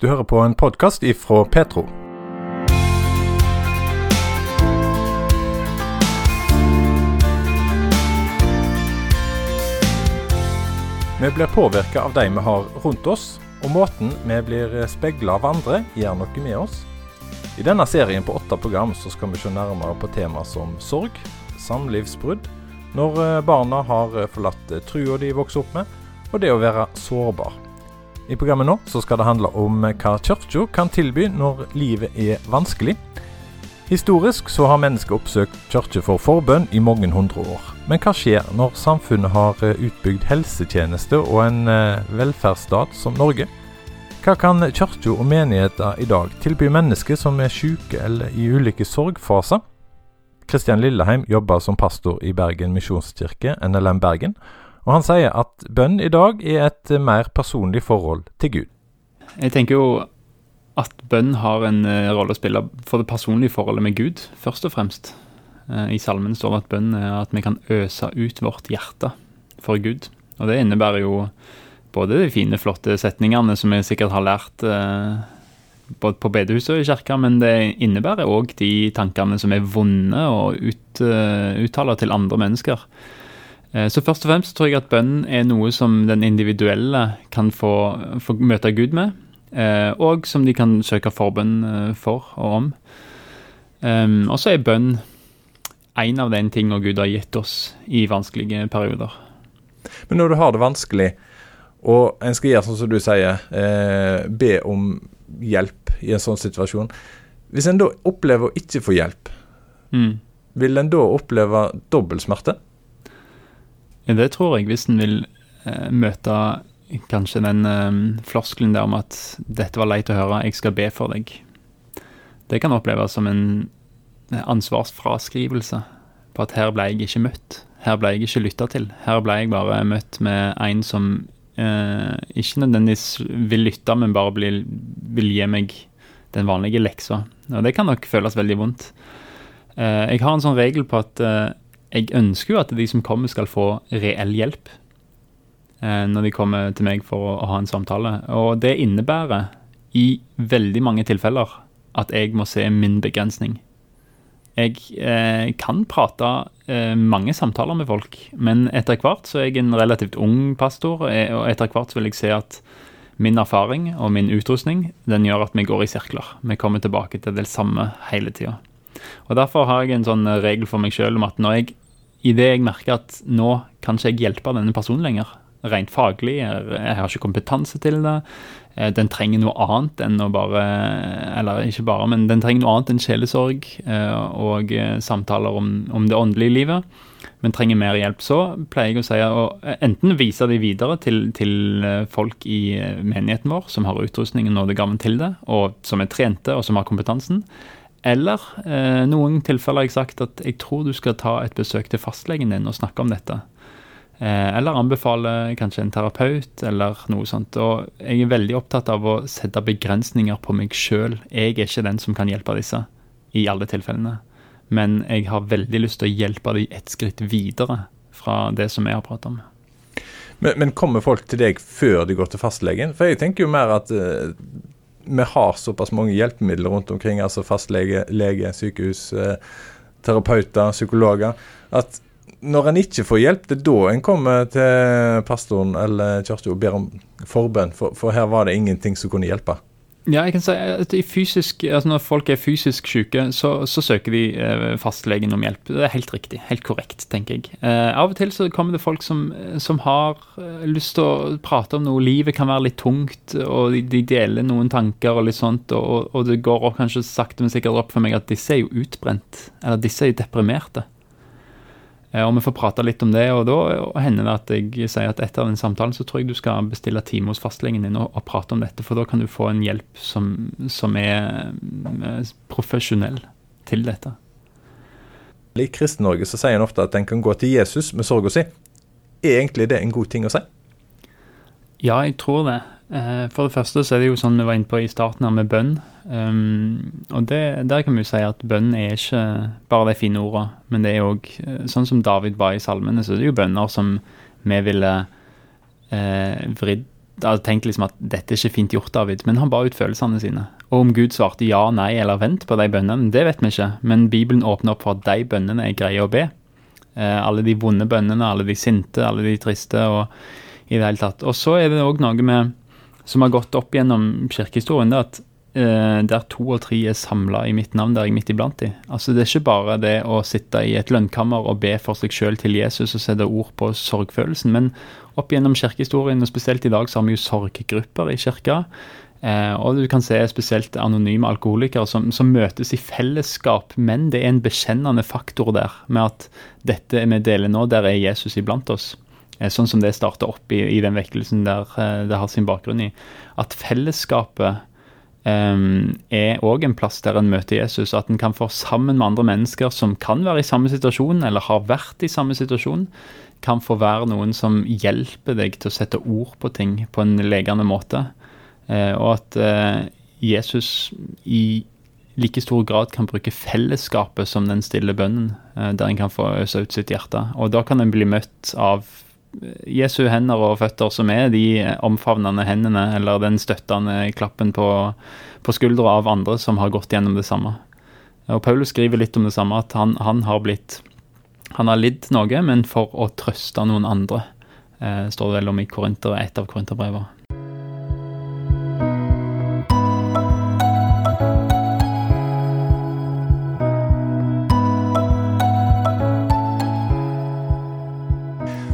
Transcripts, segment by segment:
Du hører på en podkast ifra Petro. Vi blir påvirka av de vi har rundt oss, og måten vi blir speila av andre, gjør noe med oss. I denne serien på åtte program så skal vi se nærmere på tema som sorg, samlivsbrudd, når eh, barna har eh, forlatt eh, trua de vokser opp med, og det å være sårbar. I programmet nå så skal det handle om hva kirka kan tilby når livet er vanskelig. Historisk så har mennesker oppsøkt kirke for forbønn i mange hundre år. Men hva skjer når samfunnet har utbygd helsetjeneste og en velferdsstat som Norge? Hva kan kirka og menigheter i dag tilby mennesker som er syke eller i ulike sorgfaser? Kristian Lilleheim jobber som pastor i Bergen misjonskirke, NLM Bergen, og han sier at bønn i dag er et mer personlig forhold til Gud. Jeg tenker jo at bønn har en uh, rolle å spille for det personlige forholdet med Gud, først og fremst. Uh, I salmen står det at bønn er at vi kan øse ut vårt hjerte for Gud. Og det innebærer jo både de fine, flotte setningene som vi sikkert har lært både på bedehuset og i kirka, men det innebærer òg de tankene som er vonde å ut, uh, uttale til andre mennesker. Uh, så først og fremst tror jeg at bønn er noe som den individuelle kan få, få møte Gud med, uh, og som de kan søke forbønn for og om. Og så er bønn en av den tingene Gud har gitt oss i vanskelige perioder. Men når du har det vanskelig, og en skal gjøre sånn som du sier, eh, be om hjelp i en sånn situasjon. Hvis en da opplever å ikke få hjelp, mm. vil en da oppleve dobbel smerte? Det tror jeg, hvis en vil eh, møte kanskje den eh, floskelen der om at 'dette var leit å høre, jeg skal be for deg'. Det kan oppleves som en eh, ansvarsfraskrivelse på at her ble jeg ikke møtt. Her ble jeg ikke lytta til. Her ble jeg bare møtt med en som eh, ikke nødvendigvis vil lytte, men bare vil, vil, gi meg den vanlige leksa. Og det kan nok føles veldig vondt. Eh, jeg har en sånn regel på at eh, jeg ønsker jo at de som kommer, skal få reell hjelp eh, når de kommer til meg for å, å ha en samtale. Og det innebærer i veldig mange tilfeller at jeg må se min begrensning. Jeg eh, kan prate eh, mange samtaler med folk, men etter hvert så er jeg en relativt ung pastor, og etter hvert vil jeg se at min erfaring og min utrustning den gjør at vi går i sirkler. Vi kommer tilbake til det samme hele tida. Og Derfor har jeg en sånn eh, regel for meg sjøl om at når jeg, i det jeg merker at nå kan ikke jeg hjelpe denne personen lenger, rent faglig, jeg, har ikke kompetanse til det, Eh, den trenger noe annet enn å bare Eller ikke bare, men den trenger noe annet enn sjelesorg eh, og samtaler om, om det åndelige livet men trenger mer hjelp, så pleier jeg å si å enten vise de videre til, til, folk i menigheten vår som har utrustningen og nådegaven til det, og som er trente og som har kompetansen. Eller eh, noen tilfeller har jeg sagt at jeg tror du skal ta et besøk til fastlegen din og snakke om dette. Eh, eller anbefale kanskje en terapeut, eller noe sånt. Og jeg er veldig opptatt av å sette begrensninger på meg sjøl. Jeg er ikke den som kan hjelpe disse i alle tilfellene. Men jeg har veldig lyst til å hjelpe dem et skritt videre fra det som jeg har pratet om. Men, men, kommer folk til deg før de går til fastlegen? For jeg tenker jo mer at uh, vi har såpass mange hjelpemidler rundt omkring, altså fastlege, lege, sykehus, uh, terapeuter, psykologer, at når en ikke får hjelp, det er da en kommer til pastoren eller kirka og ber om forbønn, for, for, her var det ingenting som kunne hjelpe. Ja, jeg kan si at fysisk, altså Når folk er fysisk syke, så, så søker de eh, fastlegen om hjelp. Det er helt riktig. Helt korrekt, tenker jeg. Eh, av og til så kommer det folk som, som har eh, lyst til å prate om noe. Livet kan være litt tungt, og de, de deler noen tanker og litt sånt. Og, og det går kanskje sakte, men sikkert opp for meg at disse er jo utbrent. Eller disse er jo deprimerte. Eh, og vi får prate litt om det, og da hender det at jeg sier at etter den samtalen så tror jeg du skal bestille time hos fastlegen din og, og, prate om dette, for da kan du få en hjelp som, som er, er eh, profesjonell til dette. I Kristen-Norge så sier en ofte at en kan gå til Jesus med sorga si. Er egentlig det en god ting å si? Ja, jeg tror det. Eh, for det første så er det jo sånn vi var inne på i starten her med bønn. Um, og det, der kan vi jo si at bønn er ikke bare de fine ordene, men det er òg eh, sånn som David var i salmene, så det er jo bønner som vi ville eh, vridd altså tenkt liksom at dette er ikke fint gjort, David, men han ba ut følelsene sine. Og om Gud svarte ja, nei eller vent på de bønnene, det vet vi ikke, men Bibelen åpner opp for at de bønnene er greie å be. Eh, alle de vonde bønnene, alle de sinte, alle de triste og i det hele tatt. Og så er det òg noe med, som har gått opp gjennom kirkehistorien, det at eh, der to og tre er samla i mitt navn, der jeg er midt iblant de. Altså Det er ikke bare det å sitte i et lønnkammer og be for seg sjøl til Jesus og sette ord på sorgfølelsen, men opp gjennom kirkehistorien, og spesielt i dag, så har vi jo sorggrupper i kirka. Eh, og du kan se spesielt anonyme alkoholikere som, som, møtes i fellesskap, men det er en bekjennende faktor der, med at dette vi deler nå, der er Jesus iblant oss. Eh, sånn som det starter opp i, i den vekkelsen der eh, det har sin bakgrunn i. At fellesskapet Um, er òg en plass der en møter Jesus. At en kan få sammen med andre mennesker som kan være i samme situasjon, eller har vært i samme situasjon, kan få være noen som hjelper deg til å sette ord på ting på en legende måte. Uh, og at uh, Jesus i like stor grad kan bruke fellesskapet som den stille bønnen, uh, der en kan få øse ut sitt hjerte. Og da kan en bli møtt av Jesu hender og føtter, som er de omfavnende hendene, eller den støttende klappen på, på skuldra av andre som har gått gjennom det samme. Og Paulus skriver litt om det samme, at han, han har blitt Han har lidd noe, men for å trøste noen andre, eh, står det vel om i Korinter, et av korinterbrevene.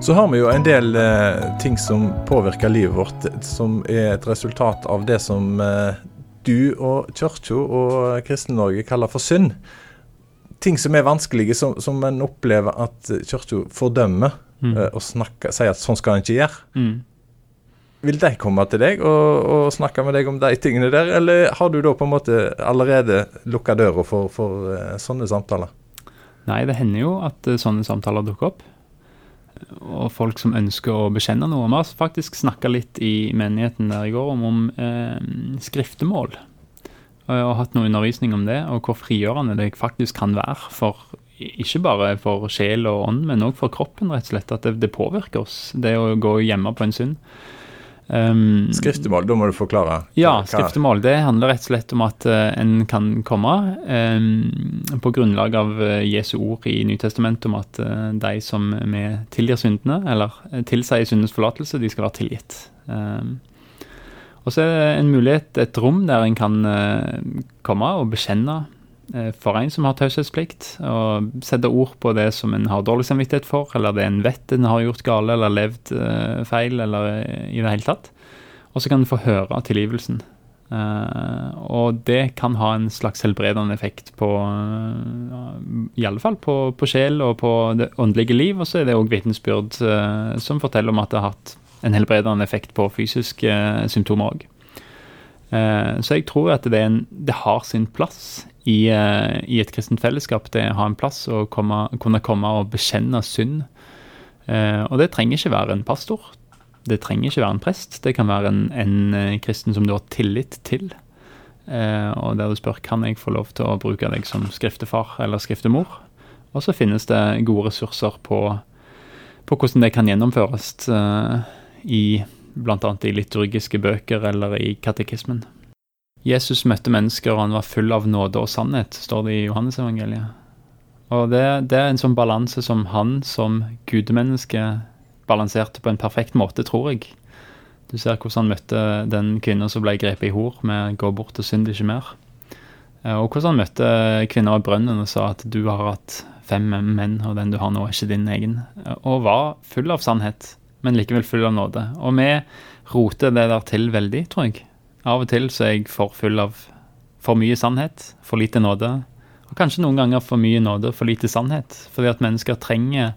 Så har vi jo en del eh, ting som påvirker livet vårt, som er et resultat av det som eh, du og Kirka og Kristen-Norge kaller for synd. Ting som er vanskelige, som, som en opplever at Kirka fordømmer mm. eh, og snakker, sier at sånn skal en ikke gjøre. Mm. Vil de komme til deg og, og, snakke med deg om de tingene der, eller har du da på en måte allerede lukka døra for, for uh, sånne samtaler? Nei, det hender jo at uh, sånne samtaler dukker opp og folk som ønsker å bekjenne noe. Vi har faktisk snakka litt i menigheten der i går om, om eh, skriftemål. Og jeg har hatt noe undervisning om det, og hvor frigjørende det faktisk kan være. for ikke bare for sjel og ånd, men òg for kroppen, rett og slett. At det, det påvirker oss, det å gå hjemme på en synd. Um, skriftemål, da må du forklare. Ja, skriftemål. Det handler rett og slett om at uh, en kan komme um, på grunnlag av uh, Jesu ord i Nytestamentet om at uh, de som vi tilgir syndene, eller tilsier syndens forlatelse, de skal være tilgitt. Um, og så er det en mulighet, et rom, der en kan komme og bekjenne for en som har taushetsplikt, og sette ord på det som en har dårlig samvittighet for, eller det en vet en har gjort gale eller levd uh, feil, eller i det hele tatt. Og så kan en få høre tilgivelsen. Og det kan ha en slags helbredende effekt på I alle fall på, på, sjel og på det åndelige liv. Og så er det òg vitnesbyrd som forteller om at det har hatt en helbredende effekt på fysiske symptomer òg. Så jeg tror at det, en, det har sin plass i, eh, i, et kristent fellesskap. Det har en plass å komme, kunne komme og bekjenne synd. Eh, og det trenger ikke være en pastor. Det trenger ikke være en prest. Det kan være en, en eh, kristen som du har tillit til. Eh, og der du spør kan jeg få lov til å bruke deg som skriftefar eller skriftemor. Og så finnes det gode ressurser på, på hvordan det kan gjennomføres i i bl.a. i liturgiske bøker eller i katekismen. Jesus møtte mennesker, og han var full av nåde og sannhet, står det i Johannesevangeliet. Og det, det er en sånn balanse som han som gudemenneske balanserte på en perfekt måte, tror jeg. Du ser hvordan han møtte den kvinnen som ble grepet i hor med 'gå bort og synd ikke mer'. Eh, og hvordan han møtte kvinner ved brønnen og sa at 'du har hatt fem menn, og den du har nå, er ikke din egen'. Og var full av sannhet, men likevel full av nåde. Og vi roter det der til veldig, tror jeg. Av og til så er jeg for full av for mye sannhet, for lite nåde. Og kanskje noen ganger for mye nåde, for lite sannhet. Fordi at mennesker trenger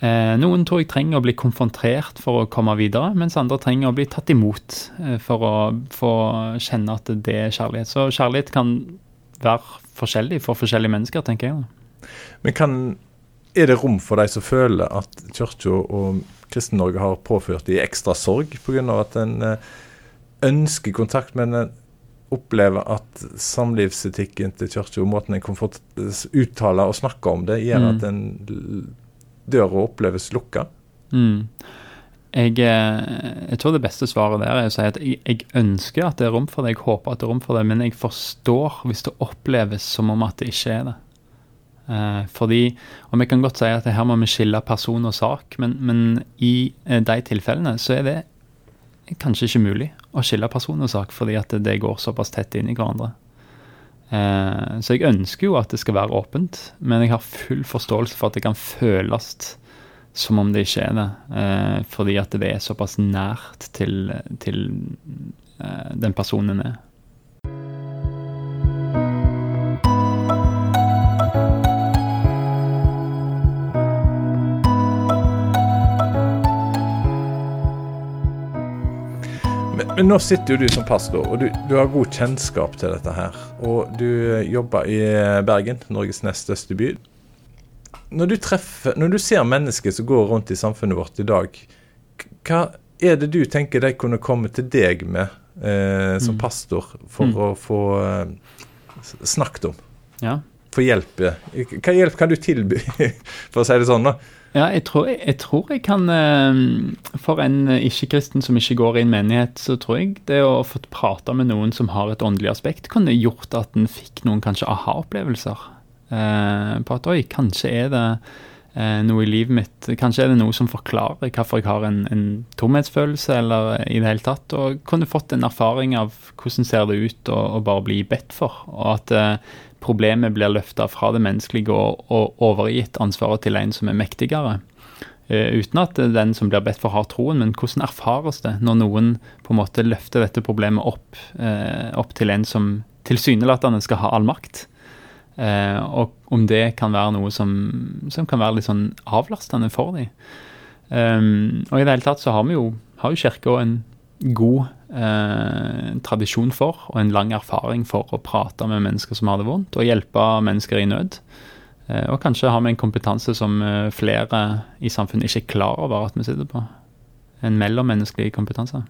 eh, Noen tror jeg trenger å bli konfrontert for å komme videre, mens andre trenger å bli tatt imot eh, for å få kjenne at det er kjærlighet. Så kjærlighet kan være forskjellig for forskjellige mennesker, tenker jeg. Men kan, er det rom for de som føler at Kirka og Kristen-Norge har påført de ekstra sorg pga. at en eh, ønsker kontakt, men en opplever at samlivsetikken til kirka og måten en kan uttale og snakke om det, gjør mm. at en døra oppleves lukka. Mm. Jeg, eh, jeg, tror det beste svaret der er å si at jeg, jeg, ønsker at det er rom for det, jeg håper at det er rom for det, men jeg forstår hvis det oppleves som om at det ikke er det. Eh, fordi, og Vi kan godt si at her må vi skille person og sak, men, men i eh, de tilfellene så er det kanskje ikke mulig å skille person og sak, fordi at det, går såpass tett inn i hverandre. Eh, så jeg ønsker jo at det skal være åpent, men jeg har full forståelse for at det kan føles som om det ikke er det. Fordi at det er såpass nært til, til den personen er. Men, nå sitter jo du som pastor, og du, du, har god kjennskap til dette her. Og du jobber i Bergen, Norges nest største by når du treffer, når du ser mennesker som går rundt i samfunnet vårt i dag, hva er det du tenker de kunne komme til deg med eh, som mm. pastor for mm. å få eh, snakket om? Ja. Få hjelp? Hva hjelp kan du tilby, for å si det sånn? da? Ja, jeg tror jeg, tror jeg kan eh, For en ikke-kristen som ikke går i en menighet, så tror jeg det å få prate med noen som har et åndelig aspekt, kunne gjort at en fikk noen kanskje aha-opplevelser. Eh, på at oi, kanskje er det eh, noe i livet mitt Kanskje er det noe som forklarer hvorfor jeg har en, en tomhetsfølelse, eller i det hele tatt. Og kunne fått en erfaring av hvordan ser det ut å bare bli bedt for. Og at eh, problemet blir løfta fra det menneskelige og, og, overgitt ansvaret til en som er mektigere. Uh, uten at den som blir bedt for, har troen, men hvordan erfares det når noen på en måte løfter dette problemet opp, uh, opp til en som tilsynelatende skal ha all makt? Uh, og om det kan være noe som, som kan være litt sånn avlastende for dem. Um, og i det hele tatt så har vi jo, har jo kirka en god eh, tradisjon for, og en lang erfaring for å prate med mennesker som har det vondt, og hjelpe mennesker i nød. Eh, og kanskje har vi en kompetanse som eh, flere i samfunnet ikke er klar over at vi sitter på. En mellommenneskelig kompetanse.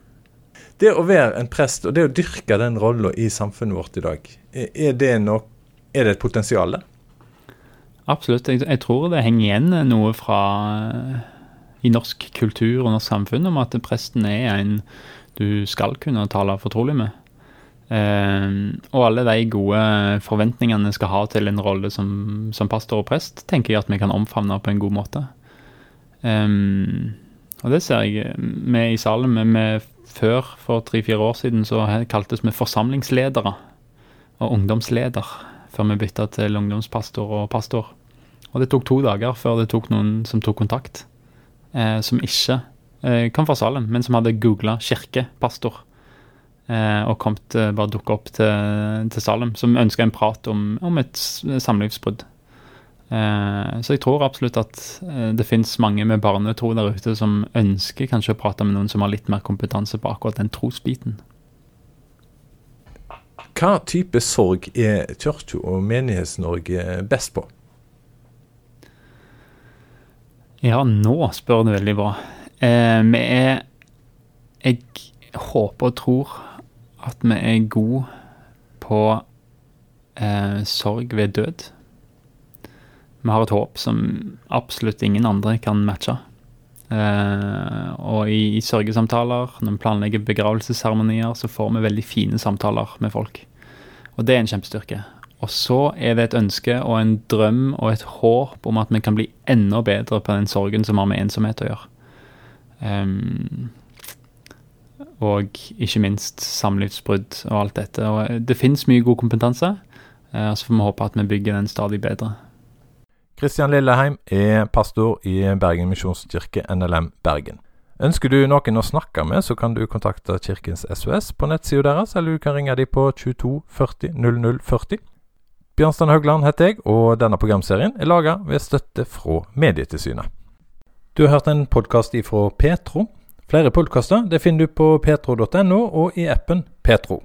Det å være en prest og det å dyrke den rolla i samfunnet vårt i dag, er det nok, er det et potensial der? Absolutt. Jeg, jeg, tror det henger igjen noe fra i norsk kultur og norsk samfunn om at presten er en du skal kunne tale fortrolig med. Eh, og alle de gode forventningene skal ha til en rolle som, som, pastor og prest, tenker jeg at vi kan omfavne på en god måte. Eh, og det ser jeg vi i Salem. før, for tre-fire år siden, så kaltes vi forsamlingsledere og ungdomsleder før vi bytta til ungdomspastor og pastor. Og det tok to dager før det tok noen som tok kontakt, eh, som ikke eh, kom fra Salem, men som hadde googla kirkepastor. Eh, og kommet, til bare dukka opp til, til, Salem, som ønska en prat om, om et samlivsbrudd. Eh, så jeg tror absolutt at eh, det finnes mange med barnetro der ute som ønsker kanskje å prate med noen som har litt mer kompetanse på akkurat den trosbiten. Hva type sorg er Kirka og Menighets-Norge best på? Ja, nå spør du veldig bra. Eh, vi er Jeg håper og tror at vi er gode på eh, sorg ved død. Vi har et håp som absolutt ingen andre kan matche. Eh, og i, i, sørgesamtaler, når vi planlegger begravelsesseremonier, så får vi veldig fine samtaler med folk. Og det er en kjempestyrke. Og så er det et ønske og en drøm og et håp om at vi kan bli enda bedre på den sorgen som har med ensomhet å gjøre. Um, og ikke minst samlivsbrudd og alt dette. Og det finnes mye god kompetanse, uh, så får vi håpe at vi bygger den stadig bedre. Kristian Lilleheim er pastor i Bergen misjonskirke NLM Bergen. Ønsker du noen å snakke med, så kan du kontakte Kirkens SOS på nettsida deres, eller du kan ringe dem på 22 40 00 40. Bjørnstein Haugland heter jeg, og denne programserien er laga ved støtte fra Medietilsynet. Du har hørt en podkast ifra Petro. Flere podkaster finner du på petro.no og i appen Petro.